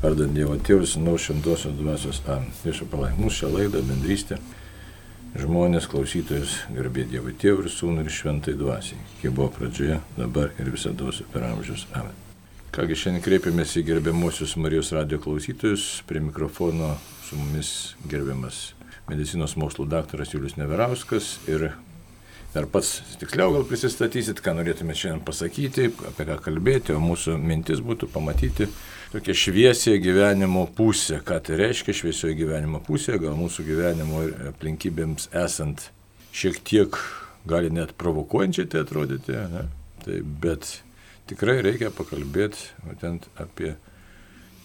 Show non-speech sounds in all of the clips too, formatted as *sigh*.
Vardant Dievo Tėvus, Sūnaus Šventosios Dvasios Amen. Viešą palaik mūsų šią laidą, bendrystę, žmonės, klausytojus, garbė Dievo Tėvų ir Sūnų ir Šventai Dvasiai, kaip buvo pradžioje, dabar ir visada per amžius. Amen. Kągi šiandien kreipiamės į gerbiamuosius Marijos radio klausytojus, prie mikrofono su mumis gerbiamas medicinos mokslų daktaras Julius Neverauskas ir Dar pats tiksliau gal prisistatysit, ką norėtumėte šiandien pasakyti, apie ką kalbėti, o mūsų mintis būtų pamatyti tokia šviesia gyvenimo pusė. Ką tai reiškia šviesioji gyvenimo pusė, gal mūsų gyvenimo aplinkybėms esant šiek tiek gali net provokuojančiai tai atrodyti, ne? tai, bet tikrai reikia pakalbėti būtent apie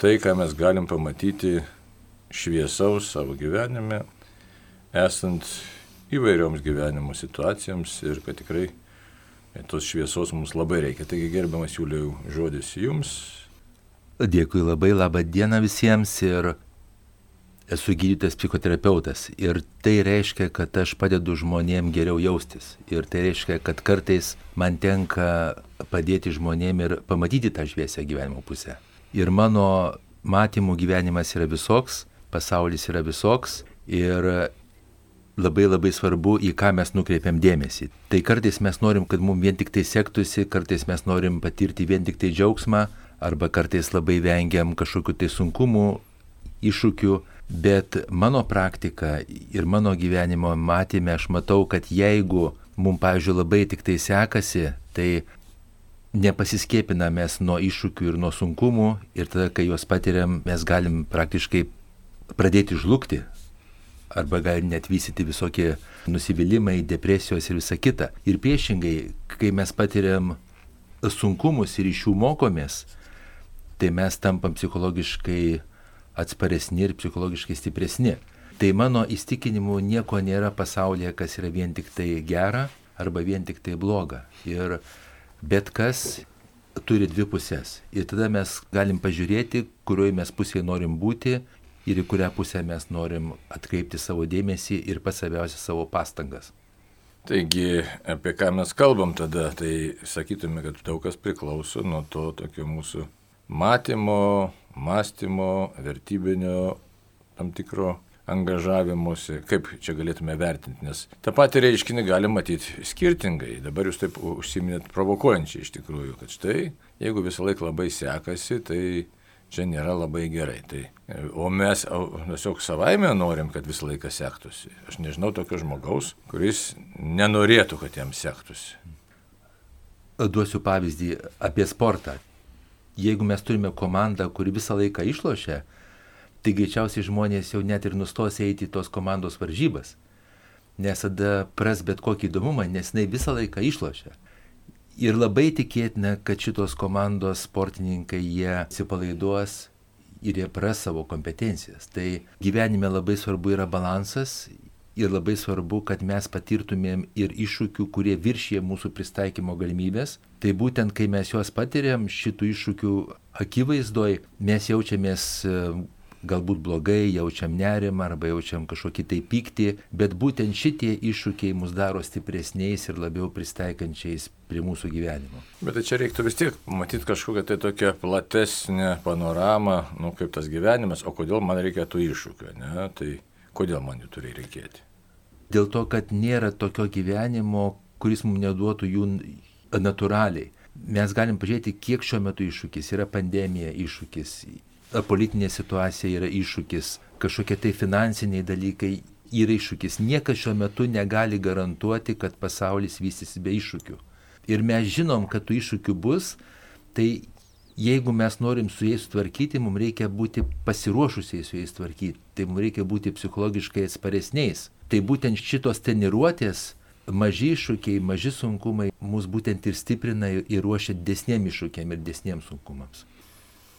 tai, ką mes galim pamatyti šviesaus savo gyvenime, esant įvairioms gyvenimo situacijoms ir kad tikrai tos šviesos mums labai reikia. Taigi gerbiamas Jūliau žodis jums, Dėkui labai, laba diena visiems ir esu gydytojas psichoterapeutas. Ir tai reiškia, kad aš padedu žmonėm geriau jaustis. Ir tai reiškia, kad kartais man tenka padėti žmonėm ir pamatyti tą šviesią gyvenimo pusę. Ir mano matymų gyvenimas yra visoks, pasaulis yra visoks ir labai labai svarbu, į ką mes nukreipiam dėmesį. Tai kartais mes norim, kad mums vien tik tai sektųsi, kartais mes norim patirti vien tik tai džiaugsmą, arba kartais labai vengiam kažkokiu tai sunkumu, iššūkiu, bet mano praktika ir mano gyvenimo matymė aš matau, kad jeigu mums, pavyzdžiui, labai tik tai sekasi, tai nepasiskėpina mes nuo iššūkių ir nuo sunkumų ir tada, kai juos patiriam, mes galim praktiškai pradėti žlugti arba gali net vystyti visokie nusivylimai, depresijos ir visa kita. Ir priešingai, kai mes patiriam sunkumus ir iš jų mokomės, tai mes tampam psichologiškai atsparesni ir psichologiškai stipresni. Tai mano įstikinimu nieko nėra pasaulyje, kas yra vien tik tai gera arba vien tik tai bloga. Ir bet kas turi dvi pusės. Ir tada mes galim pažiūrėti, kurioje mes pusėje norim būti ir į kurią pusę mes norim atkreipti savo dėmesį ir pats svarbiausia savo pastangas. Taigi, apie ką mes kalbam tada, tai sakytume, kad daug kas priklauso nuo to tokio mūsų matymo, mąstymo, vertybinio tam tikro angažavimuose, kaip čia galėtume vertinti, nes tą patį reiškinį gali matyti skirtingai. Dabar jūs taip užsiminėt provokuojančiai iš tikrųjų, kad štai, jeigu visą laiką labai sekasi, tai čia nėra labai gerai. Tai, o mes tiesiog savaime norim, kad visą laiką sektųsi. Aš nežinau tokio žmogaus, kuris nenorėtų, kad jam sektųsi. Duosiu pavyzdį apie sportą jeigu mes turime komandą, kuri visą laiką išlošia, tai greičiausiai žmonės jau net ir nustos eiti į tos komandos varžybas. Nes tada pras bet kokį įdomumą, nes jinai visą laiką išlošia. Ir labai tikėtina, kad šitos komandos sportininkai jie atsipalaiduos ir jie pras savo kompetencijas. Tai gyvenime labai svarbu yra balansas ir labai svarbu, kad mes patirtumėm ir iššūkių, kurie viršyje mūsų pristaikymo galimybės. Tai būtent, kai mes juos patiriam šitų iššūkių akivaizdoj, mes jaučiamės e, galbūt blogai, jaučiam nerimą arba jaučiam kažkokį tai pyktį, bet būtent šitie iššūkiai mus daro stipresniais ir labiau pristaikančiais prie mūsų gyvenimo. Bet tai čia reiktų vis tiek matyti kažkokią tai tokią platesnę panoramą, nu kaip tas gyvenimas, o kodėl man reikia tų iššūkių, ne? Tai kodėl man jų turi reikėti? Dėl to, kad nėra tokio gyvenimo, kuris mums neduotų jų natūraliai. Mes galim pažiūrėti, kiek šiuo metu iššūkis yra pandemija iššūkis, politinė situacija yra iššūkis, kažkokie tai finansiniai dalykai yra iššūkis. Niekas šiuo metu negali garantuoti, kad pasaulis vystysi be iššūkių. Ir mes žinom, kad tų iššūkių bus, tai jeigu mes norim su jais tvarkyti, mums reikia būti pasiruošusiais su jais tvarkyti, tai mums reikia būti psichologiškai atsparesniais tai būtent šitos treniruotės maži iššūkiai, maži sunkumai mus būtent ir stiprina ir ruošia desniem iššūkiam ir desniem sunkumams.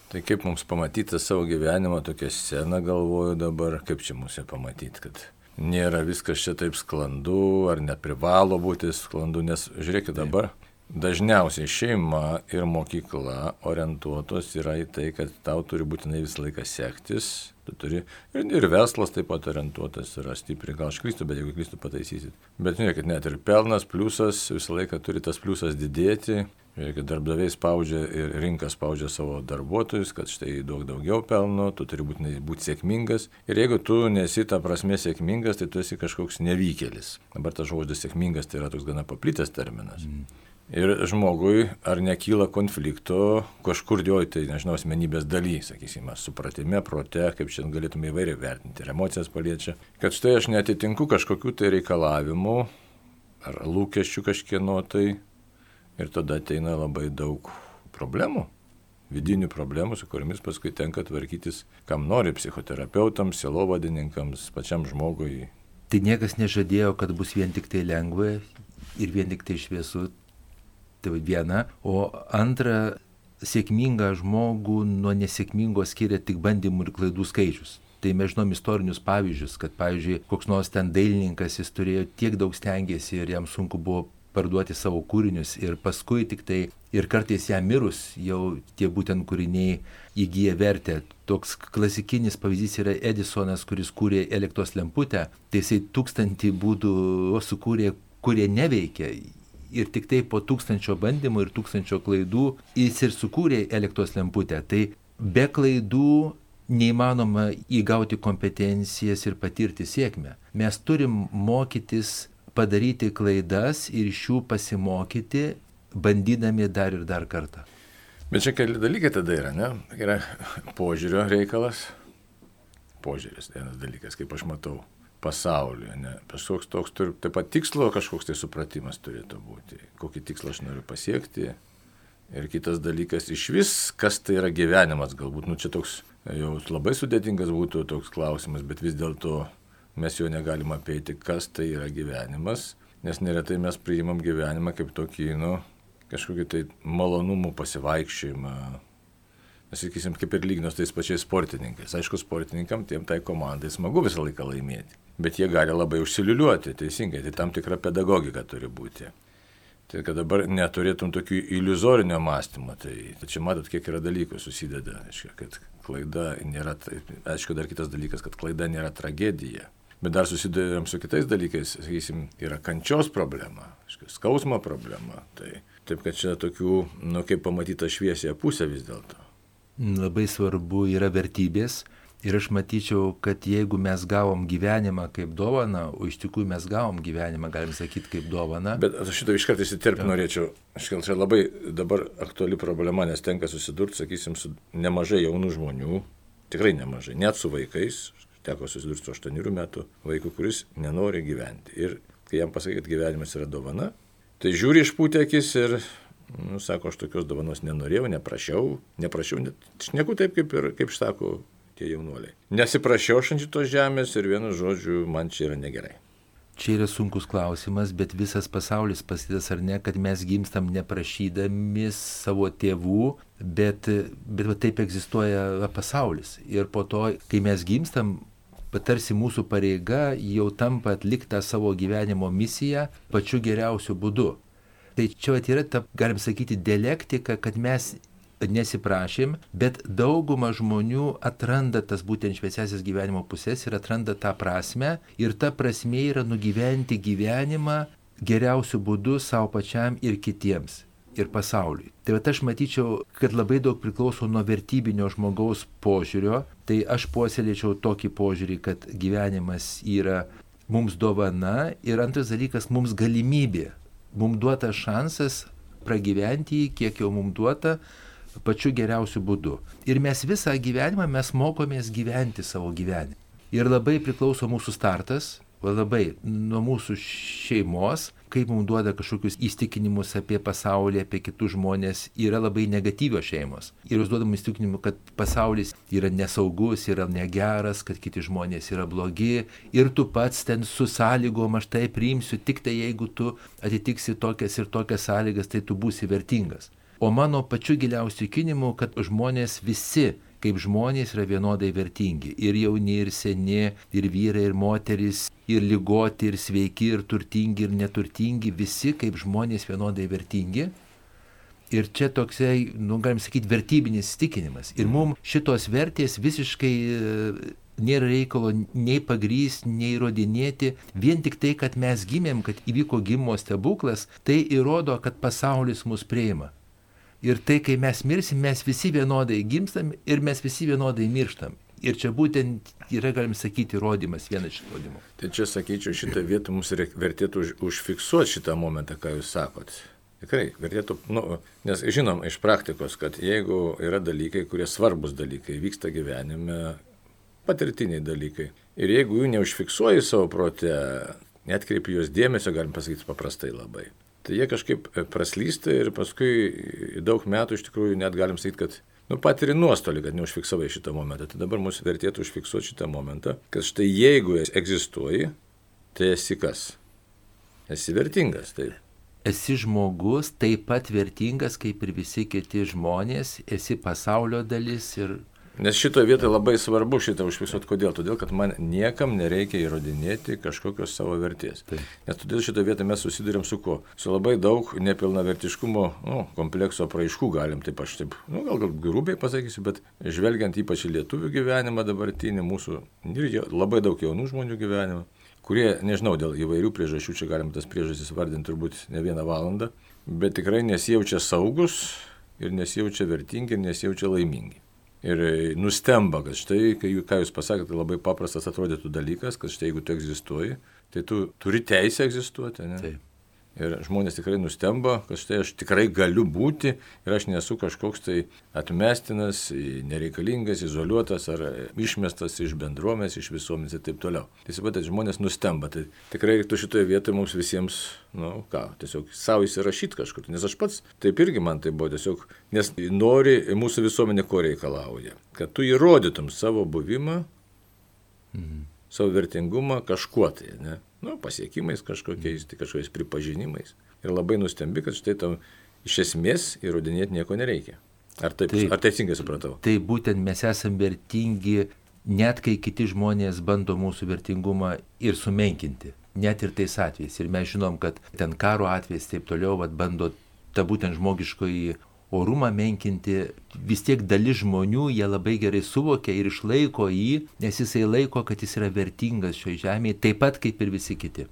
Tai kaip mums pamatyti savo gyvenimą tokią sceną, galvoju dabar, kaip čia mūsų pamatyti, kad nėra viskas čia taip sklandu, ar neprivalo būti sklandu, nes žiūrėkit dabar, dažniausiai šeima ir mokykla orientuotos yra į tai, kad tau turi būtinai visą laiką sektis, Tu turi ir, ir verslas taip pat orientuotas yra stipriai, gal aš klystu, bet jeigu klystu pataisysit. Bet žiūrėkit, net ir pelnas, pliusas, visą laiką turi tas pliusas didėti, Žiūrėkit, darbdaviai spaudžia ir rinka spaudžia savo darbuotojus, kad štai daug daugiau pelno, tu turi būti, būti sėkmingas. Ir jeigu tu nesi ta prasme sėkmingas, tai tu esi kažkoks nevykėlis. Dabar tas žodis sėkmingas tai yra toks gana paplitęs terminas. Mm. Ir žmogui ar nekyla konflikto kažkur jo, tai nežinau, asmenybės daly, sakysime, supratime, prote, kaip šiandien galėtume įvairiai vertinti, ir emocijas paliečia, kad štai aš netitinku kažkokių tai reikalavimų ar lūkesčių kažkieno tai Ir tada ateina labai daug problemų, vidinių problemų, su kuriamis paskui tenka tvarkytis, kam nori psichoterapeutams, selovadininkams, pačiam žmogui. Tai niekas nežadėjo, kad bus vien tik tai lengva ir vien tik tai šviesu. Tai viena. O antra, sėkmingą žmogų nuo nesėkmingo skiria tik bandymų ir klaidų skaičius. Tai mes žinom istorinius pavyzdžius, kad, pavyzdžiui, koks nors ten dailininkas, jis turėjo tiek daug stengiasi ir jam sunku buvo parduoti savo kūrinius ir paskui tik tai ir kartais ją mirus jau tie būtent kūriniai įgyja vertę. Toks klasikinis pavyzdys yra Edisonas, kuris kūrė elektros lemputę, tai jisai tūkstantį būdų sukūrė, kurie neveikia. Ir tik tai po tūkstančio bandymų ir tūkstančio klaidų jis ir sukūrė elektros lemputę. Tai be klaidų neįmanoma įgauti kompetencijas ir patirti sėkmę. Mes turim mokytis padaryti klaidas ir iš jų pasimokyti, bandydami dar ir dar kartą. Bet čia keli dalykai tada yra, ne? Yra požiūrio reikalas. Požiūris, vienas dalykas, kaip aš matau pasaulio, ne? Kažkoks toks turi, taip pat tikslo kažkoks tai supratimas turėtų būti. Kokį tikslą aš noriu pasiekti. Ir kitas dalykas, iš vis, kas tai yra gyvenimas, galbūt, nu čia toks jau labai sudėtingas būtų toks klausimas, bet vis dėlto mes jo negalim apeiti, kas tai yra gyvenimas, nes neretai mes priimam gyvenimą kaip tokį, nu, kažkokį tai malonumų pasivaikščiojimą. Sakysim, kaip ir lyginos tais pačiais sportininkais. Aišku, sportininkam, tiem tai komandai smagu visą laiką laimėti. Bet jie gali labai užsiliuliuoti, teisingai, tai tam tikra pedagogika turi būti. Tai kad dabar neturėtum tokių iliuzorinio mąstymo, tai, tai čia matot, kiek yra dalykų susideda. Aišku, kad klaida nėra, aišku, dar kitas dalykas, kad klaida nėra tragedija. Bet dar susidurėm su kitais dalykais, sakysim, yra kančios problema, skausmo problema. Tai taip, kad čia tokių, nu, kaip pamatyta šviesia pusė vis dėlto. Labai svarbu yra vertybės. Ir aš matyčiau, kad jeigu mes gavom gyvenimą kaip dovaną, o iš tikrųjų mes gavom gyvenimą, galim sakyti, kaip dovaną. Bet aš šitą iškart įsiterpti norėčiau. Aš gal čia labai dabar aktuali problema, nes tenka susidurti, sakysim, su nemažai jaunų žmonių, tikrai nemažai, net su vaikais, teko susidurti su 8 metų vaiku, kuris nenori gyventi. Ir kai jam pasakė, kad gyvenimas yra dovana, tai žiūri išpūtė akis ir, nu, sako, aš tokios dovanos nenorėjau, neprašiau, neprašiau, net šneku taip, kaip ir, kaip sako tie jaunuoliai. Nesiprašiau aš ant šitos žemės ir vienu žodžiu, man čia yra negerai. Čia yra sunkus klausimas, bet visas pasaulis pasidas ar ne, kad mes gimstam neprašydami savo tėvų, bet, bet taip egzistuoja pasaulis. Ir po to, kai mes gimstam, tarsi mūsų pareiga jau tampa atliktą savo gyvenimo misiją pačiu geriausiu būdu. Tai čia yra ta, galim sakyti, dialektika, kad mes nesiprašym, bet dauguma žmonių atranda tas būtent šviesiasias gyvenimo pusės ir atranda tą prasme ir ta prasme yra nugyventi gyvenimą geriausiu būdu savo pačiam ir kitiems ir pasauliui. Tai va aš matyčiau, kad labai daug priklauso nuo vertybinio žmogaus požiūrio, tai aš puoselėčiau tokį požiūrį, kad gyvenimas yra mums dovana ir antras dalykas mums galimybė, mums duotas šansas pragyventi jį, kiek jau mums duota, pačiu geriausiu būdu. Ir mes visą gyvenimą mes mokomės gyventi savo gyvenimą. Ir labai priklauso mūsų startas, labai nuo mūsų šeimos, kaip mums duoda kažkokius įstikinimus apie pasaulį, apie kitus žmonės, yra labai negatyvios šeimos. Ir jūs duodam įstikinimų, kad pasaulis yra nesaugus, yra negeras, kad kiti žmonės yra blogi ir tu pats ten su sąlygom aš tai priimsiu, tik tai jeigu tu atitiksi tokias ir tokias sąlygas, tai tu būsi vertingas. O mano pačiu giliausiu įkinimu, kad žmonės visi kaip žmonės yra vienodai vertingi. Ir jauni, ir seni, ir vyrai, ir moteris, ir lygoti, ir sveiki, ir turtingi, ir neturtingi, visi kaip žmonės vienodai vertingi. Ir čia toksai, nu, galim sakyti, vertybinis stikinimas. Ir mums šitos vertės visiškai e, nėra reikalo nei pagrysti, nei įrodinėti. Vien tik tai, kad mes gimėm, kad įvyko gimimo stebuklas, tai įrodo, kad pasaulis mus prieima Ir tai, kai mes mirsim, mes visi vienodai gimstam ir mes visi vienodai mirštam. Ir čia būtent yra, galim sakyti, įrodymas, vienas iš įrodymų. Tai čia, sakyčiau, šitą vietą mums vertėtų už, užfiksuoti šitą momentą, ką jūs sakot. Tikrai, vertėtų, nu, nes žinom iš praktikos, kad jeigu yra dalykai, kurie svarbus dalykai, vyksta gyvenime, patirtiniai dalykai, ir jeigu jų neužfiksuoji savo protę, netkreipi juos dėmesio, galim pasakyti paprastai labai, tai jie kažkaip praslysta ir paskui daug metų iš tikrųjų net galim sakyti, kad nu, patiri nuostolį, kad neužfiksavai šitą momentą. Tai dabar mums vertėtų užfiksuoti šitą momentą, kad štai jeigu egzistuoji, tai esi kas? Esi vertingas, taip. Esi žmogus taip pat vertingas kaip ir visi kiti žmonės, esi pasaulio dalis ir Nes šitoje vietoje labai svarbu šitą užfiksuoti. Kodėl? Todėl, kad man niekam nereikia įrodinėti kažkokios savo vertės. Tai. Nes todėl šitoje vietoje mes susidurėm su kuo? Su labai daug nepilnavertiškumo nu, komplekso praaiškų galim, taip aš taip, nu, gal, gal grubiai pasakysiu, bet žvelgiant ypač į lietuvių gyvenimą dabartinį, mūsų ir labai daug jaunų žmonių gyvenimą, kurie, nežinau, dėl įvairių priežasčių, čia galim tas priežastis vardinti turbūt ne vieną valandą, bet tikrai nesijaučia saugus ir nesijaučia vertingi ir nesijaučia laimingi ir e, nustemba, kad štai, kai, ką jūs pasakėte, tai labai paprastas atrodytų dalykas, kad štai jeigu tu egzistuoji, tai tu turi teisę egzistuoti. Ne? Taip. Ir žmonės tikrai nustemba, kad štai aš tikrai galiu būti ir aš nesu kažkoks tai atmestinas, nereikalingas, izoliuotas ar išmestas iš bendruomės, iš visuomenės ir taip toliau. Tai suprantate, žmonės nustemba. Tai tikrai tu šitoje vietoje mums visiems, na nu, ką, tiesiog savo įsirašyti kažkur. Nes aš pats taip irgi man tai buvo tiesiog, nes nori mūsų visuomenė ko reikalauja. Kad tu įrodytum savo buvimą. Mhm savo vertingumą kažkuo tai, ne? Nu, pasiekimais kažkokiais, tai kažkokiais pripažinimais. Ir labai nustembi, kad štai tam iš esmės įrodinėti nieko nereikia. Ar, taip, taip, ar teisingai supratau? Tai būtent mes esame vertingi, net kai kiti žmonės bando mūsų vertingumą ir sumenkinti. Net ir tais atvejais. Ir mes žinom, kad ten karo atvejais taip toliau, vad bando ta būtent žmogiškoji orumą menkinti, vis tiek dalis žmonių jie labai gerai suvokia ir išlaiko jį, nes jisai laiko, kad jis yra vertingas šioje žemėje, taip pat kaip ir visi kiti.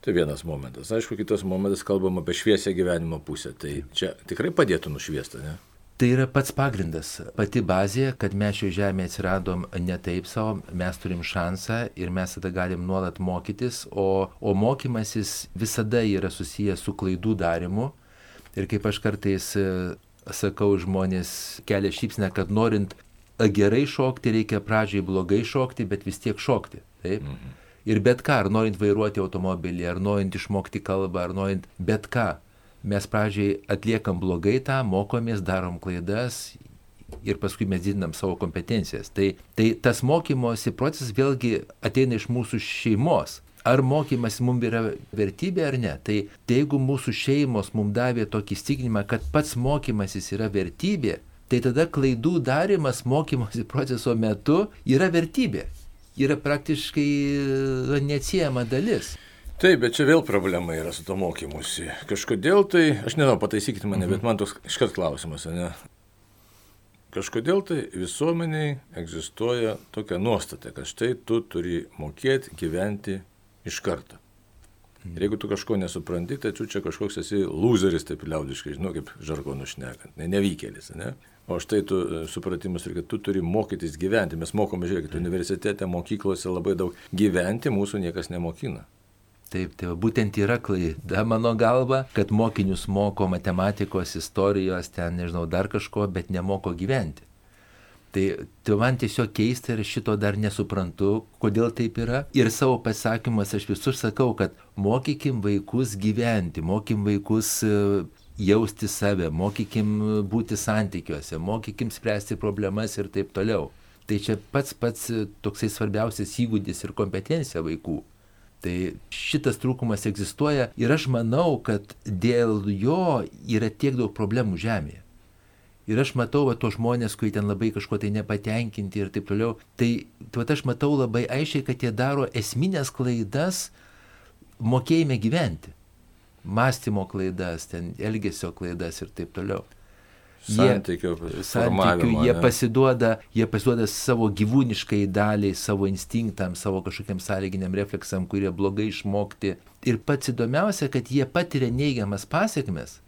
Tai vienas momentas. Aišku, kitas momentas kalbam apie šviesę gyvenimo pusę. Tai čia tikrai padėtų nušviesti, ne? Tai yra pats pagrindas, pati bazė, kad mes šioje žemėje atsiradom ne taip savo, mes turim šansą ir mes tada galim nuolat mokytis, o, o mokymasis visada yra susijęs su klaidų darimu, Ir kaip aš kartais e, sakau, žmonės kelia šypsnę, kad norint gerai šokti, reikia pradžiai blogai šokti, bet vis tiek šokti. Taip? Mhm. Ir bet ką, ar norint vairuoti automobilį, ar norint išmokti kalbą, ar norint bet ką, mes pradžiai atliekam blogai tą, mokomės, darom klaidas ir paskui mes didinam savo kompetencijas. Tai, tai tas mokymosi procesas vėlgi ateina iš mūsų šeimos ar mokymas mums yra vertybė ar ne. Tai, tai jeigu mūsų šeimos mums davė tokį įstikinimą, kad pats mokymasis yra vertybė, tai tada klaidų darimas mokymosi proceso metu yra vertybė. Yra praktiškai neatsiejama dalis. Taip, bet čia vėl problema yra su to mokymusi. Kažkodėl tai, aš nežinau, pataisykite mane, mhm. bet man toks iškart klausimas, ne? Kažkodėl tai visuomeniai egzistuoja tokia nuostata, kad štai tu turi mokėti gyventi iš karto. Ir jeigu tu kažko nesupranti, tai tu čia kažkoks esi loseris, taip liaudiškai, žinau, kaip žargonų šnekant, ne, nevykėlis, ne? O štai tu e, supratimas ir kad tu turi mokytis gyventi. Mes mokome, žiūrėkit, universitete, mokyklose labai daug gyventi mūsų niekas nemokina. Taip, tai būtent yra klaida mano galva, kad mokinius moko matematikos, istorijos, ten nežinau dar kažko, bet nemoko gyventi. Tai, tai man tiesiog keista ir šito dar nesuprantu, kodėl taip yra. Ir savo pasakymas aš visur sakau, kad mokykim vaikus gyventi, mokykim vaikus e, jausti save, mokykim būti santykiuose, mokykim spręsti problemas ir taip toliau. Tai čia pats pats toksai svarbiausias įgūdis ir kompetencija vaikų. Tai šitas trūkumas egzistuoja ir aš manau, kad dėl jo yra tiek daug problemų Žemėje. Ir aš matau va tos žmonės, kurie ten labai kažko tai nepatenkinti ir taip toliau. Tai va aš matau labai aiškiai, kad jie daro esminės klaidas mokėjime gyventi. Mąstymo klaidas, ten elgesio klaidas ir taip toliau. Santykių, santykių jie, pasiduoda, jie pasiduoda savo gyvūniškai daliai, savo instinktam, savo kažkokiam sąlyginiam refleksam, kurie blogai išmokti. Ir pats įdomiausia, kad jie patiria neigiamas pasiekmes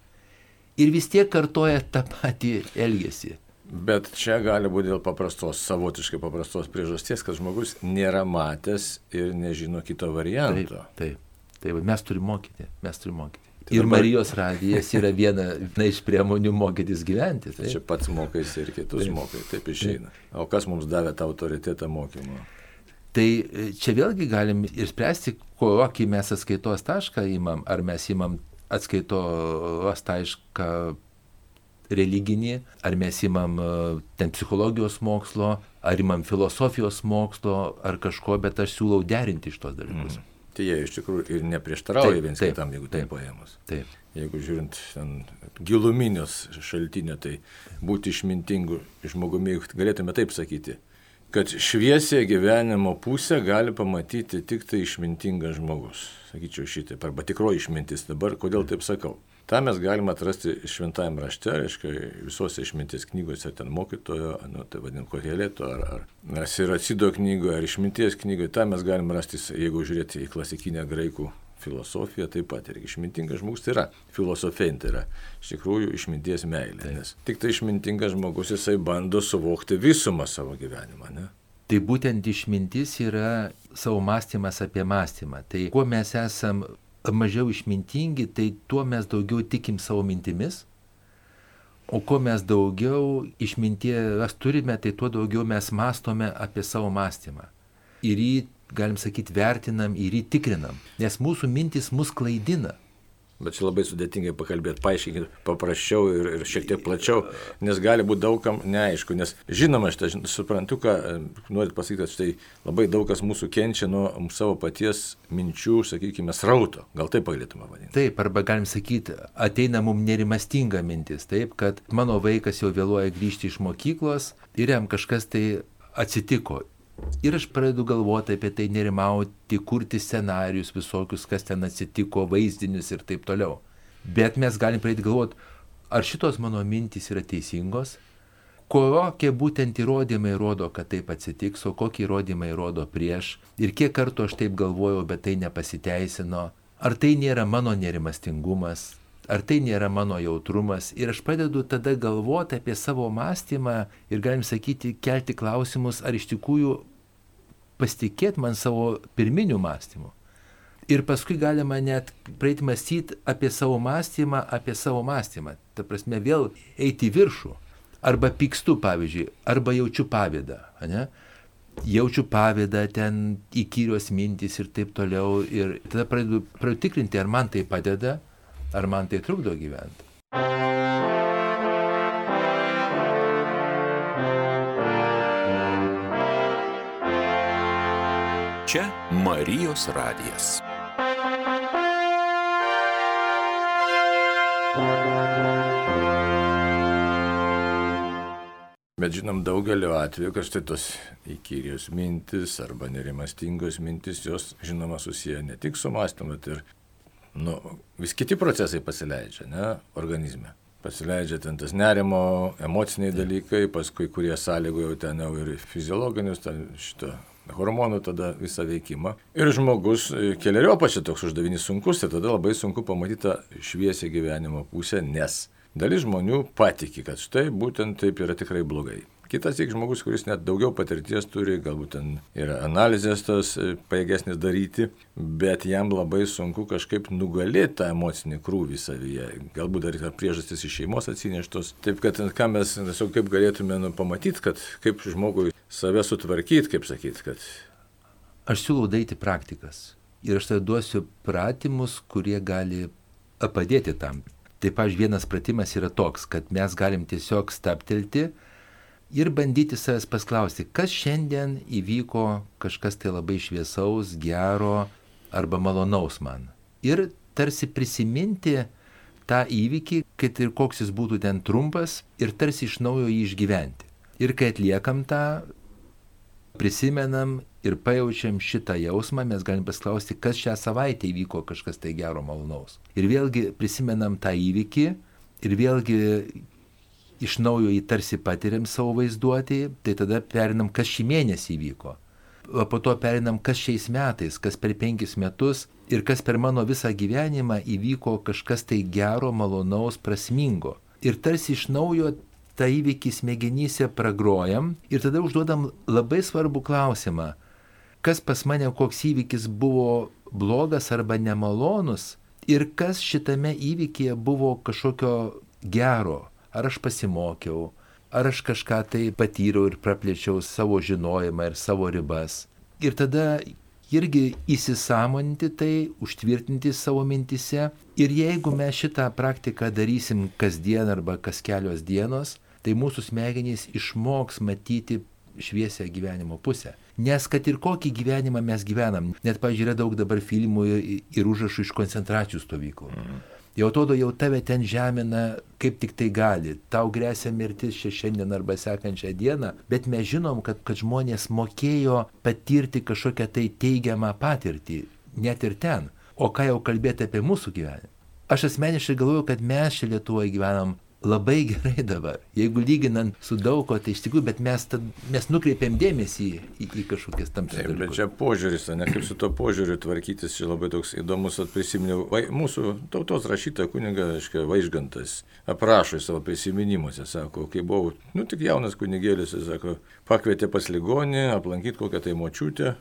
ir vis tiek kartoja tą patį elgesį. Bet čia gali būti dėl paprastos, savotiškai paprastos priežasties, kad žmogus nėra matęs ir nežino kito varianto. Taip, taip. taip mes turime mokyti, mes turime mokyti. Tai ir dabar... Marijos radijas yra viena, viena iš priemonių mokytis gyventi. Taip. Čia pats mokaiesi ir kitus taip. mokai, taip išeina. O kas mums davė tą autoritetą mokymo? Tai e, čia vėlgi galim ir spręsti, kokį mes atskaitos tašką įmam, ar mes įmam atskaitos tašką religinį, ar mes imam e, ten psichologijos mokslo, ar imam filosofijos mokslo, ar kažko, bet aš siūlau derinti iš tos dalykus. Mm. Tai jie iš tikrųjų ir neprieštarauja viens kitam, jeigu taip paėmus. Taip. Jeigu žiūrint giluminius šaltinio, tai būti išmintingu žmogumi, galėtume taip sakyti, kad šviesė gyvenimo pusę gali pamatyti tik tai išmintingas žmogus. Sakyčiau šitaip, arba tikroji išmintis. Dabar kodėl taip sakau? Ta mes galime atrasti šventajame rašte, reiškia, visose išminties knygose, ten mokytojo, nu, tai vadinam, kohelėto, ar, ar, ar Siracido knygoje, ar išminties knygoje, tą mes galime rasti, jeigu žiūrėti į klasikinę graikų filosofiją, taip pat ir išmintingas žmogus tai yra filosofija, tai yra iš tikrųjų išminties meilė. Taip. Nes tik tai išmintingas žmogus jisai bando suvokti visumą savo gyvenimą. Ne? Tai būtent išmintis yra savo mąstymas apie mąstymą. Tai kuo mes esam mažiau išmintingi, tai tuo mes daugiau tikim savo mintimis, o kuo mes daugiau išminties turime, tai tuo daugiau mes mastome apie savo mąstymą. Ir jį, galim sakyti, vertinam ir jį tikrinam, nes mūsų mintis mus klaidina. Bet čia labai sudėtingai pakalbėti, paaiškinkit paprasčiau ir, ir šiek tiek plačiau, nes gali būti daugam neaišku. Nes žinoma, aš tai suprantu, ką norit pasakyti, kad štai labai daug kas mūsų kenčia nuo savo paties minčių, sakykime, srauto. Gal taip galėtume vadinti. Taip, arba galim sakyti, ateina mums nerimastinga mintis, taip, kad mano vaikas jau vėluoja grįžti iš mokyklos ir jam kažkas tai atsitiko Ir aš pradedu galvoti apie tai, nerimauti, kurti scenarius visokius, kas ten atsitiko, vaizdinius ir taip toliau. Bet mes galim pradėti galvoti, ar šitos mano mintys yra teisingos, kokie būtent įrodymai rodo, kad taip atsitiks, o kokie įrodymai rodo prieš, ir kiek kartų aš taip galvojau, bet tai nepasiteisino, ar tai nėra mano nerimastingumas, ar tai nėra mano jautrumas. Ir aš pradedu tada galvoti apie savo mąstymą ir galim sakyti, kelti klausimus, ar iš tikrųjų pasitikėti man savo pirminiu mąstymu. Ir paskui galima net praeiti mąstyti apie savo mąstymą, apie savo mąstymą. Ta prasme, vėl eiti į viršų. Arba pykstu, pavyzdžiui, arba jaučiu pavydą. Ne? Jaučiu pavydą, ten įkyrios mintys ir taip toliau. Ir tada pradedu tikrinti, ar man tai padeda, ar man tai trukdo gyventi. Čia Marijos radijas. Bet žinom daugeliu atveju, kad štai tos įkyrios mintis arba nerimastingos mintis, jos žinoma susiję ne tik su mąstymu, bet ir nu, vis kiti procesai pasileidžia, ne, organizme. Pasileidžia ten tas nerimo, emociniai dalykai, paskui kurie sąlygojo ten jau ir fiziologinius, ten šito hormonų tada visą veikimą. Ir žmogus e, keliariopą čia toks uždavinys sunkus, tai tada labai sunku pamatyti šviesią gyvenimo pusę, nes dalis žmonių patiki, kad štai būtent taip yra tikrai blogai. Kitas tik žmogus, kuris net daugiau patirties turi, galbūt ten yra analizės tos e, pajėgesnis daryti, bet jam labai sunku kažkaip nugalėti tą emocinį krūvį savyje. Galbūt dar yra priežastis iš šeimos atsineštos. Taip kad ką mes tiesiog kaip galėtume nu, pamatyti, kad kaip žmogui save sutvarkyti, kaip sakyti, kad... Aš siūlau daryti praktikas. Ir aš tada duosiu pratimus, kurie gali padėti tam. Tai, pavyzdžiui, vienas pratimas yra toks, kad mes galim tiesiog staptelti ir bandyti savęs pasklausti, kas šiandien įvyko kažkas tai labai šviesaus, gero arba malonaus man. Ir tarsi prisiminti tą įvykį, kad ir koks jis būtų ten trumpas, ir tarsi iš naujo jį išgyventi. Ir kai atliekam tą prisimenam ir pajaučiam šitą jausmą, mes galim pasklausti, kas šią savaitę įvyko kažkas tai gero malonaus. Ir vėlgi prisimenam tą įvykį ir vėlgi iš naujo jį tarsi patiriam savo vaizduotį, tai tada perinam, kas šį mėnesį įvyko. o po to perinam, kas šiais metais, kas per penkis metus ir kas per mano visą gyvenimą įvyko kažkas tai gero, malonaus, prasmingo. Ir tarsi iš naujo tą įvykį smegenyse pragrojam ir tada užduodam labai svarbų klausimą, kas pas mane koks įvykis buvo blogas arba nemalonus ir kas šitame įvykėje buvo kažkokio gero, ar aš pasimokiau, ar aš kažką tai patyriau ir praplėčiau savo žinojimą ir savo ribas. Ir tada irgi įsisamoninti tai, užtvirtinti savo mintise. Ir jeigu mes šitą praktiką darysim kasdien arba kas kelios dienos, tai mūsų smegenys išmoks matyti šviesią gyvenimo pusę. Nes kad ir kokį gyvenimą mes gyvenam, net, pažiūrėjau, daug dabar filmų ir užrašų iš koncentracijų stovyklų. Mhm. Jau atrodo, jau tave ten žemina, kaip tik tai gali. Tau grėsia mirtis šiandien arba sekančią dieną, bet mes žinom, kad, kad žmonės mokėjo patirti kažkokią tai teigiamą patirtį, net ir ten. O ką jau kalbėti apie mūsų gyvenimą? Aš asmeniškai galvoju, kad mes čia Lietuvoje gyvenam labai gerai dabar. Jeigu lyginant su daug ko, tai iš tikrųjų, bet mes, tad, mes nukreipiam dėmesį į, į, į kažkokias tam tikras. Bet čia požiūris, ne kaip su to požiūriu tvarkytis, čia labai toks įdomus, prisiminiau. Vai, mūsų tautos rašyta kuniga, aiškiai, Vaižgantas aprašo savo prisiminimuose, sako, kai buvau, nu tik jaunas kunigėlis, jis sako, pakvietė pas ligonį, aplankyti kokią tai močiutę.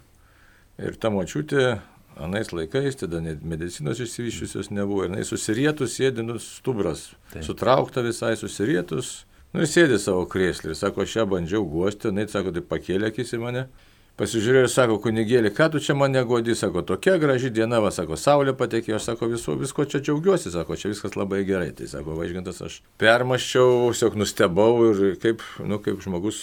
Ir ta močiutė anais laikais, tada net medicinos išsivyščiusios nebuvo, ir jinai susirietus sėdinus stubras, Taip. sutraukta visai susirietus, nu ir sėdi savo krėslį, ir sako, aš ją bandžiau guosti, jinai sako, tai pakėlė akis į mane, Pasižiūrėjo ir sako, kunigėlį, ką tu čia mane godi, sako, tokia graži diena, va, sako, saulė patekė, aš sako, viso, visko čia džiaugiuosi, sako, čia viskas labai gerai. Tai sako, važgintas, aš permaščiau, tiesiog nustebau ir kaip, nu, kaip žmogus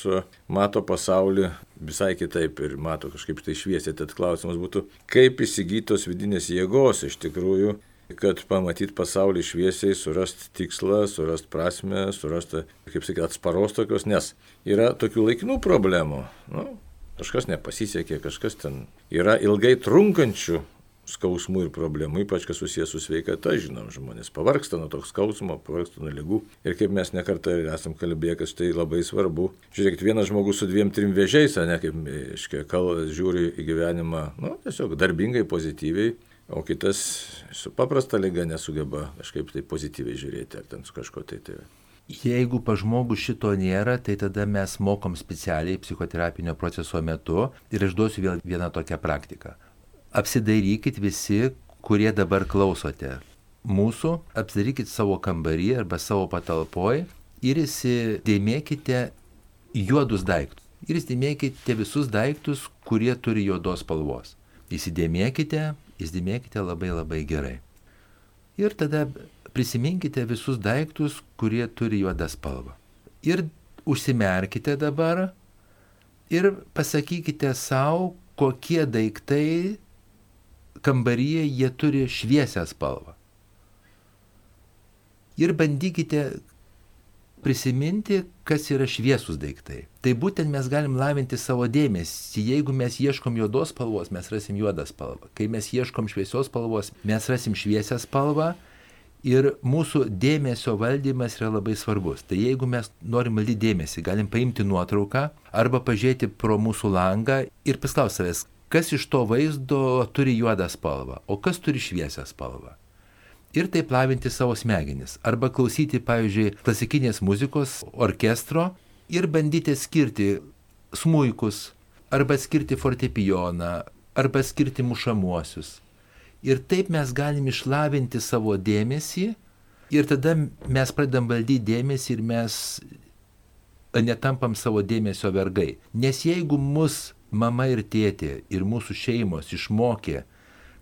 mato pasaulį visai kitaip ir mato kažkaip tai šviesiai. Tad klausimas būtų, kaip įsigytos vidinės jėgos iš tikrųjų kad pamatyt pasaulį šviesiai, surasti tikslą, surasti prasme, surasti, kaip sakyti, atsparos tokios, nes yra tokių laikinų problemų. Nu, kažkas nepasisekė, kažkas ten yra ilgai trunkančių skausmų ir problemų, ypač kas susijęs su sveikata, žinom, žmonės pavarksta nuo toks skausmo, pavarksta nuo lygų. Ir kaip mes nekartą esam kalbėję, kad tai labai svarbu. Žiūrėkit, vienas žmogus su dviem, trim vėžiais, ne kaip, aiškiai, kal, žiūri į gyvenimą, nu, tiesiog darbingai, pozityviai, o kitas su paprasta lyga nesugeba kažkaip tai pozityviai žiūrėti, ar ten su kažko tai tai. Jeigu pa žmogų šito nėra, tai tada mes mokom specialiai psichoterapinio proceso metu ir aš duosiu vėl vieną tokią praktiką. Apsidairykit visi, kurie dabar klausote. Mūsų, apsidarykit savo kambarį arba savo patalpoj ir įsidėmėkite juodus daiktus. Ir įsidėmėkite visus daiktus, kurie turi juodos spalvos. Įsidėmėkite, įsidėmėkite labai labai gerai. Ir tada prisiminkite visus daiktus, kurie turi juodą spalvą. Ir užsimerkite dabar ir pasakykite savo, kokie daiktai kambaryje jie turi šviesią spalvą. Ir bandykite prisiminti, kas yra šviesus daiktai. Tai būtent mes galim lavinti savo dėmesį. Jeigu mes ieškom juodos spalvos, mes rasim juodą spalvą. Kai mes ieškom šviesios spalvos, mes rasim šviesią spalvą Ir mūsų dėmesio valdymas yra labai svarbus. Tai jeigu mes norim valdyti dėmesį, galim paimti nuotrauką arba pažiūrėti pro mūsų langą ir paklausti savęs, kas iš to vaizdo turi juodą spalvą, o kas turi šviesią spalvą. Ir taip lavinti savo smegenis. Arba klausyti, pavyzdžiui, klasikinės muzikos orkestro ir bandyti skirti smūikus, arba skirti fortepijoną, arba skirti mušamuosius Ir taip mes galim išlavinti savo dėmesį ir tada mes pradedam valdyti dėmesį ir mes netampam savo dėmesio vergai. Nes jeigu mus mama ir tėtė ir mūsų šeimos išmokė,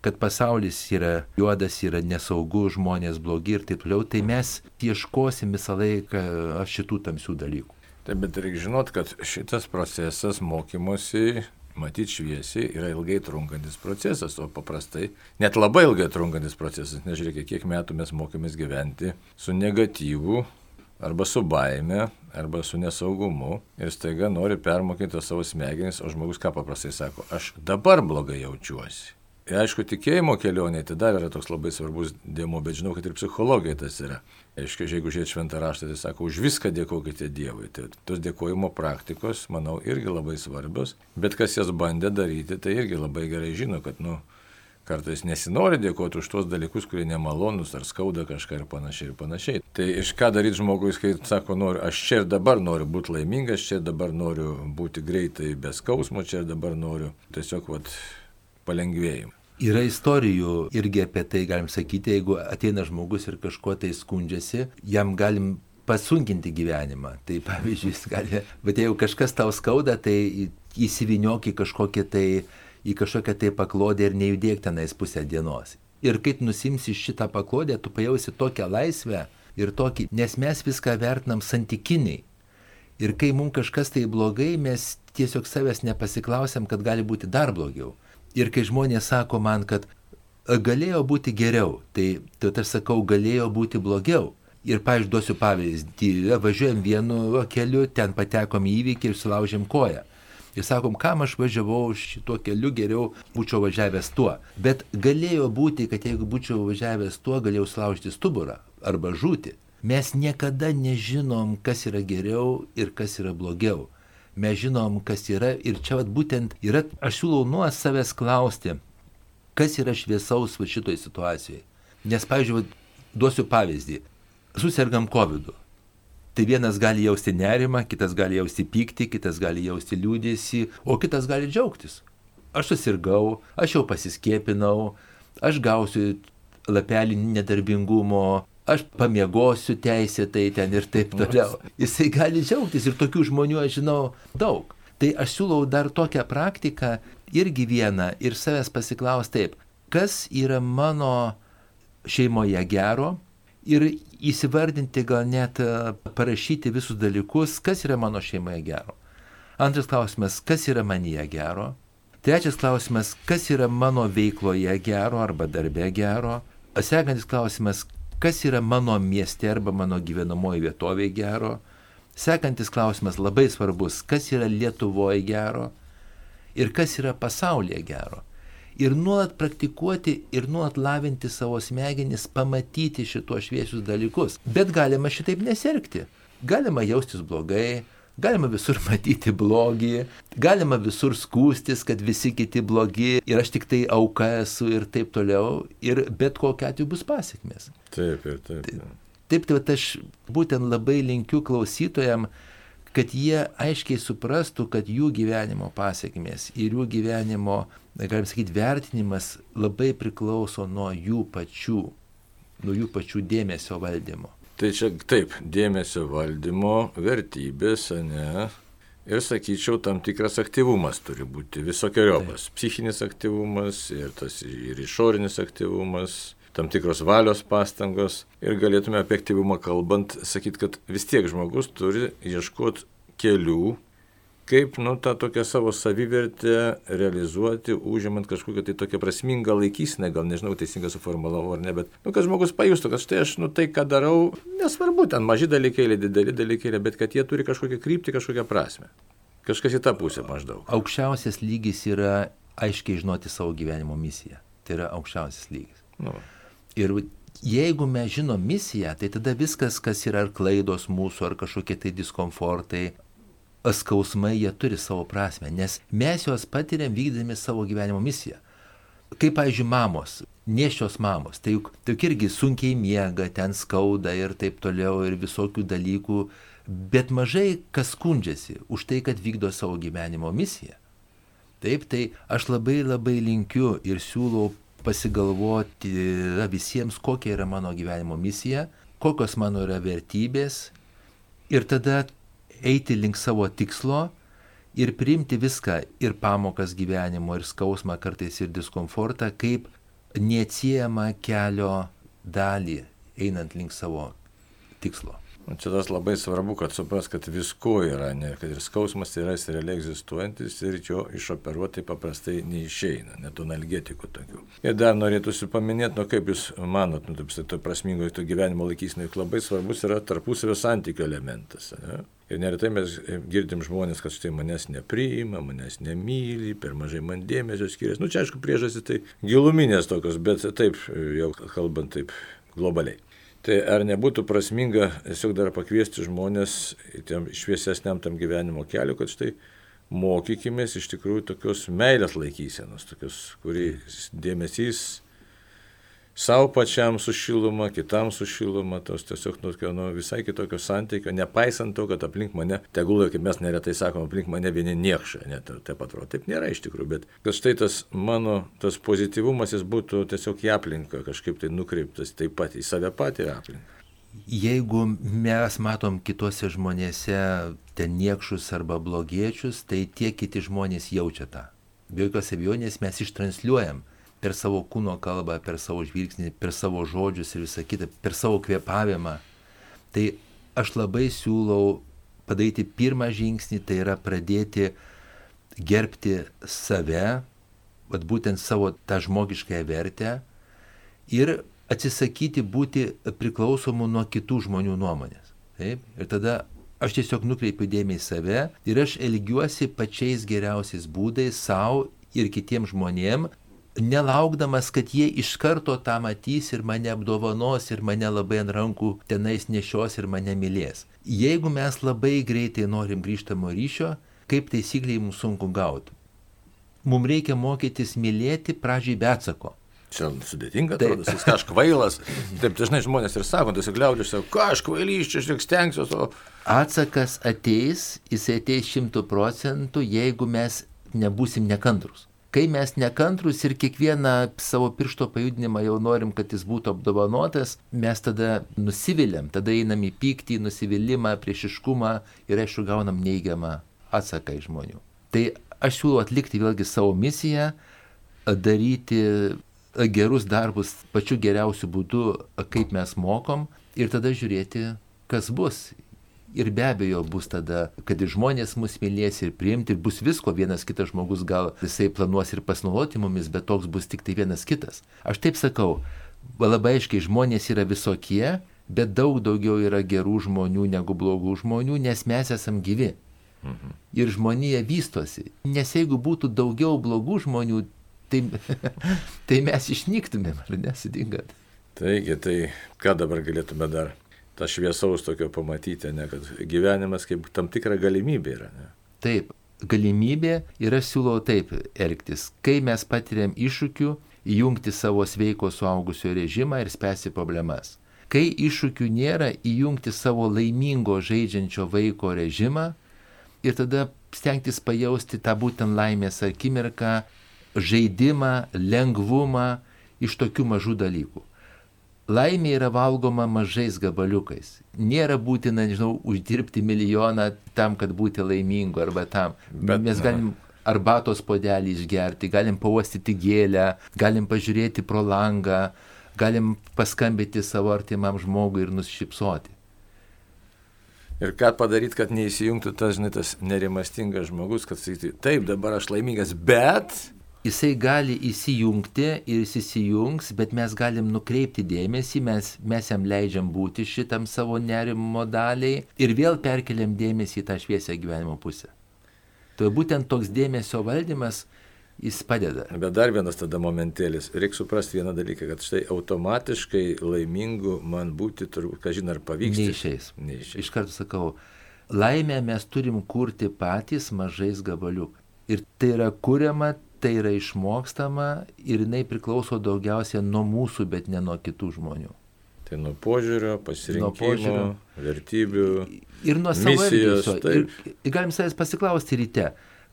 kad pasaulis yra juodas, yra nesaugu, žmonės blogi ir taip toliau, tai mes ieškosim visą laiką šitų tamsių dalykų. Taip, bet reikia žinot, kad šitas procesas mokymosi matyti šviesiai yra ilgai trunkantis procesas, o paprastai net labai ilgai trunkantis procesas, nežiūrėkit, kiek metų mes mokėmės gyventi su negatyvu arba su baime, arba su nesaugumu ir staiga nori permokyti savo smegenis, o žmogus ką paprastai sako, aš dabar blogai jaučiuosi. Ir aišku, tikėjimo kelionė tai dar yra toks labai svarbus dėmo, bet žinau, kad ir psichologija tas yra. Aiškiai, jeigu žiūrėt šventą raštą, tai sako, už viską dėkokite Dievui. Tai tos dėkojimo praktikos, manau, irgi labai svarbios, bet kas jas bandė daryti, tai irgi labai gerai žino, kad, nu, kartais nesinori dėkoti už tuos dalykus, kurie nemalonus ar skauda kažką ir panašiai ir panašiai. Tai iš ką daryti žmogus, kai sako, noriu, aš čia ir dabar noriu būti laimingas, čia ir dabar noriu būti greitai be skausmo, čia ir dabar noriu tiesiog vat, palengvėjimą. Yra istorijų irgi apie tai, galim sakyti, jeigu ateina žmogus ir kažkuo tai skundžiasi, jam galim pasunkinti gyvenimą. Tai pavyzdžiui, jis gali, bet jeigu kažkas tau skauda, tai įsiviniok į kažkokią tai, į kažkokią tai paklodę ir nejudėk tenais pusę dienos. Ir kai nusimsi šitą paklodę, tu pajausi tokią laisvę ir tokį, nes mes viską vertinam santykiniai. Ir kai mums kažkas tai blogai, mes tiesiog savęs nepasiklausiam, kad gali būti dar blogiau. Ir kai žmonės sako man, kad galėjo būti geriau, tai, tai aš sakau, galėjo būti blogiau. Ir, pavyzdžiui, duosiu pavyzdį, važiuojam vienu keliu, ten patekom į įvykį ir sulaužėm koją. Ir sakom, kam aš važiavau šituo keliu, geriau būčiau važiavęs tuo. Bet galėjo būti, kad jeigu būčiau važiavęs tuo, galėjau sulaužyti stuburą arba žūti. Mes niekada nežinom, kas yra geriau ir kas yra blogiau mes žinom, kas yra ir čia vat, būtent yra, aš siūlau nuo savęs klausti, kas yra šviesaus va šitoj situacijoje. Nes, pavyzdžiui, vat, duosiu pavyzdį. Susirgam COVID. -u. Tai vienas gali jausti nerimą, kitas gali jausti pyktį, kitas gali jausti liūdėsi, o kitas gali džiaugtis. Aš susirgau, aš jau pasiskiepinau, aš gausiu lapelį nedarbingumo, aš pamiegosiu teisėtai ten ir taip toliau. Jisai gali džiaugtis ir tokių žmonių aš žinau daug. Tai aš siūlau dar tokią praktiką irgi vieną ir savęs pasiklausti taip, kas yra mano šeimoje gero ir įsivardinti gal net e, parašyti visus dalykus, kas yra mano šeimoje gero. Antras klausimas, kas yra manyje gero. Trečias klausimas, kas yra mano veikloje gero arba darbe gero. Sekantis klausimas, kas yra mano mieste arba mano gyvenamoji vietovė gero. Sekantis klausimas labai svarbus, kas yra Lietuvoje gero ir kas yra pasaulyje gero. Ir nuolat praktikuoti ir nuolat lavinti savo smegenis, pamatyti šitos šviesius dalykus. Bet galima šitaip nesergti. Galima jaustis blogai, Galima visur *laughs* matyti blogį, galima visur skūstis, kad visi kiti blogi ir aš tik tai auka esu ir taip toliau. Ir bet kokia atveju bus pasiekmes. Taip, ir taip. Taip, taip tai aš būtent labai linkiu klausytojam, kad jie aiškiai suprastų, kad jų gyvenimo pasiekmės ir jų gyvenimo, galim sakyti, vertinimas labai priklauso nuo jų pačių, nuo jų pačių dėmesio valdymo. Tai čia taip, dėmesio valdymo vertybės, ne? Ir sakyčiau, tam tikras aktyvumas turi būti visokiojopas. Psichinis aktyvumas ir tas ir išorinis aktyvumas, tam tikros valios pastangos. Ir galėtume apie aktyvumą kalbant sakyti, kad vis tiek žmogus turi ieškoti kelių, kaip, nu, tą tokią savo savivertę realizuoti, užimant kažkokią tai tokią prasmingą laikysinę, gal nežinau, teisingai suformulavau ar ne, bet, nu, kad žmogus pajustų, kad štai aš, nu, tai, ką darau, nesvarbu, ten maži dalykėliai, dideli dalykėliai, bet kad jie turi kažkokią kryptį, kažkokią prasme. Kažkas į tą pusę maždaug. Aukščiausias lygis yra aiškiai žinoti savo gyvenimo misiją. Tai yra aukščiausias lygis. Nu. Ir jeigu mes žinom misiją, tai tada viskas, kas yra ar klaidos mūsų, ar kažkokie tai diskomfortai, skausmai jie turi savo prasme, nes mes juos patiriam vykdami savo gyvenimo misiją. Kaip, pavyzdžiui, mamos, nešios mamos, tai juk, tai irgi sunkiai miega, ten skauda ir taip toliau ir visokių dalykų, bet mažai kas skundžiasi už tai, kad vykdo savo gyvenimo misiją. Taip, tai aš labai labai linkiu ir siūlau pasigalvoti visiems, kokia yra mano gyvenimo misija, kokios mano yra vertybės ir tada eiti link savo tikslo ir priimti viską ir pamokas gyvenimo, ir skausmą, kartais ir diskomfortą, kaip neatsiejama kelio dalį einant link savo tikslo. O čia tas labai svarbu, kad supras, kad visko yra, ne, kad ir skausmas yra jis realiai egzistuojantis ir jo išoperuoti paprastai neišeina, net analgetikų tokių. Ir dar norėtųsi paminėti, nu kaip jūs manot, nu taip, to prasmingo to gyvenimo laikysnai, labai svarbus yra tarpusavio santykių elementas. Ne? Ir neretai mes girdim žmonės, kad štai manęs nepriima, manęs nemyli, per mažai man dėmesio skiriasi. Nu čia aišku priežastys tai giluminės tokios, bet taip jau kalbant taip globaliai. Tai ar nebūtų prasminga tiesiog dar pakviesti žmonės tiem šviesesniam tam gyvenimo keliu, kad štai mokykimės iš tikrųjų tokios meilės laikysenos, tokios, kuri dėmesys savo pačiam su šiluma, kitam su šiluma, tos tiesiog nu, nu, visai kitokio santykio, nepaisant to, kad aplink mane, tegul, kaip mes neretai sakom, aplink mane vieni niekšai, net taip atrodo, taip nėra iš tikrųjų, bet kad štai tas mano, tas pozityvumas jis būtų tiesiog į aplinką kažkaip tai nukreiptas taip pat į save patį aplinką. Jeigu mes matom kitose žmonėse ten niekšus arba blogiečius, tai tie kiti žmonės jaučia tą. Be jokios abejonės mes ištransliuojam per savo kūno kalbą, per savo žvilgsnį, per savo žodžius ir visą kitą, per savo kvėpavimą. Tai aš labai siūlau padaryti pirmą žingsnį, tai yra pradėti gerbti save, vad būtent savo tą žmogiškąją vertę ir atsisakyti būti priklausomu nuo kitų žmonių nuomonės. Taip? Ir tada aš tiesiog nukreipiu dėmesį į save ir aš elgiuosi pačiais geriausiais būdais savo ir kitiems žmonėms, nelaukdamas, kad jie iš karto tą matys ir mane apdovanos ir mane labai ant rankų tenais nešios ir mane mylės. Jeigu mes labai greitai norim grįžtamo ryšio, kaip taisykliai mums sunku gauti. Mums reikia mokytis mylėti pradžiai be atsako. Čia sudėtinga, atrodo, jis kažkas kvailas. Taip dažnai žmonės ir sako, tiesiog liaudžiai sako, kažkas kvailys, čia aš tik stengsiuosi. O... Atsakas ateis, jis ateis šimtų procentų, jeigu mes nebūsim nekantrus. Kai mes nekantrus ir kiekvieną savo piršto pajudinimą jau norim, kad jis būtų apdovanotas, mes tada nusiviliam, tada einam į pyktį, nusivylimą, priešiškumą ir aišku gaunam neigiamą atsaką iš žmonių. Tai aš siūlau atlikti vėlgi savo misiją, daryti gerus darbus pačiu geriausiu būdu, kaip mes mokom ir tada žiūrėti, kas bus ir be abejo bus tada, kad ir žmonės mus mylės ir priimti, ir bus visko, vienas kitas žmogus gal jisai planuos ir pasinaudoti mumis, bet toks bus tik tai vienas kitas. Aš taip sakau, labai aiškiai žmonės yra visokie, bet daug daugiau yra gerų žmonių negu blogų žmonių, nes mes esam gyvi. Mhm. Ir žmonija vystosi. Nes jeigu būtų daugiau blogų žmonių, tai, *laughs* tai mes išnyktumėm, ar nesidingat. Taigi, tai ką dabar galėtume dar tą šviesaus tokio pamatyti, ne, kad gyvenimas kaip tam tikra galimybė yra. Ne. Taip, galimybė ir aš siūlau taip elgtis. Kai mes patiriam iššūkių, įjungti savo sveiko suaugusio režimą ir spręsti problemas. Kai iššūkių nėra, įjungti savo laimingo žaidžiančio vaiko režimą ir tada stengtis pajausti tą būtent laimės akimirką, žaidimą, lengvumą iš tokių mažų dalykų laimė yra valgoma mažais gabaliukais. Nėra būtina, nežinau, uždirbti milijoną tam, kad būti laimingu arba tam. Bet mes galim arbatos podelį išgerti, galim pauostyti gėlę, galim pažiūrėti pro langą, galim paskambinti savo artimam žmogui ir nusišypsoti. Ir ką padaryti, kad neįsijungtų tas, žinai, tas nerimastingas žmogus, kad sakytų, taip, dabar aš laimingas, bet jisai gali įsijungti ir jis įsijungs, bet mes galim nukreipti dėmesį, mes, mes jam leidžiam būti šitam savo nerimo daliai ir vėl perkeliam dėmesį į tą šviesią gyvenimo pusę. Tai būtent toks dėmesio valdymas jis padeda. Bet dar vienas tada momentėlis. Reikia suprasti vieną dalyką, kad štai automatiškai laimingu man būti, turbūt, kažin ar pavyks. Neišeis. Neišeis. Iš karto sakau, laimę mes turim kurti patys mažais gabaliukais. Ir tai yra kuriama tai yra išmokstama ir jinai priklauso daugiausia nuo mūsų, bet ne nuo kitų žmonių. Tai nuo požiūrio, pasirinkimo, nuo požiūrio, vertybių. Ir nuo savo elgesio. Ir, ir galim savęs pasiklausti ryte,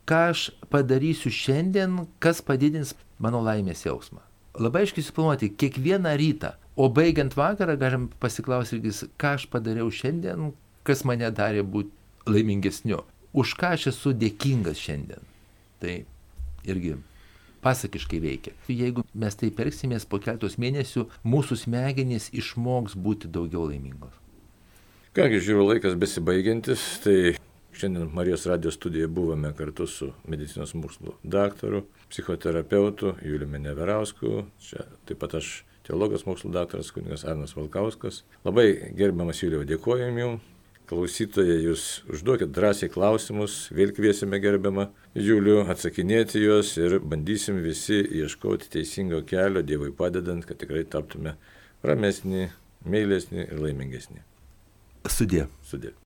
ką aš padarysiu šiandien, kas padidins mano laimės jausmą. Labai aiškiai suplanuoti kiekvieną rytą. O baigiant vakarą galim pasiklausyti, ką aš padariau šiandien, kas mane darė būti laimingesniu. Už ką aš esu dėkingas šiandien. Tai irgi pasakiškai veikia. Jeigu mes taip elgsimės po keletos mėnesių, mūsų smegenys išmoks būti daugiau laimingos. Kągi, žiūriu, laikas besibaigiantis, tai šiandien Marijos radijos studijoje buvome kartu su medicinos mokslų daktaru, psichoterapeutu Juliumi Neverausku, čia taip pat aš teologas mokslų daktaras kunigas Arnas Valkauskas. Labai gerbiamas Juliau, dėkojom jums. Klausytojai, jūs užduokit drąsiai klausimus, vėl kviesime gerbiamą Julių atsakinėti juos ir bandysim visi ieškoti teisingo kelio, Dievui padedant, kad tikrai taptume ramesni, meilesni ir laimingesni. Sudė. Sudė.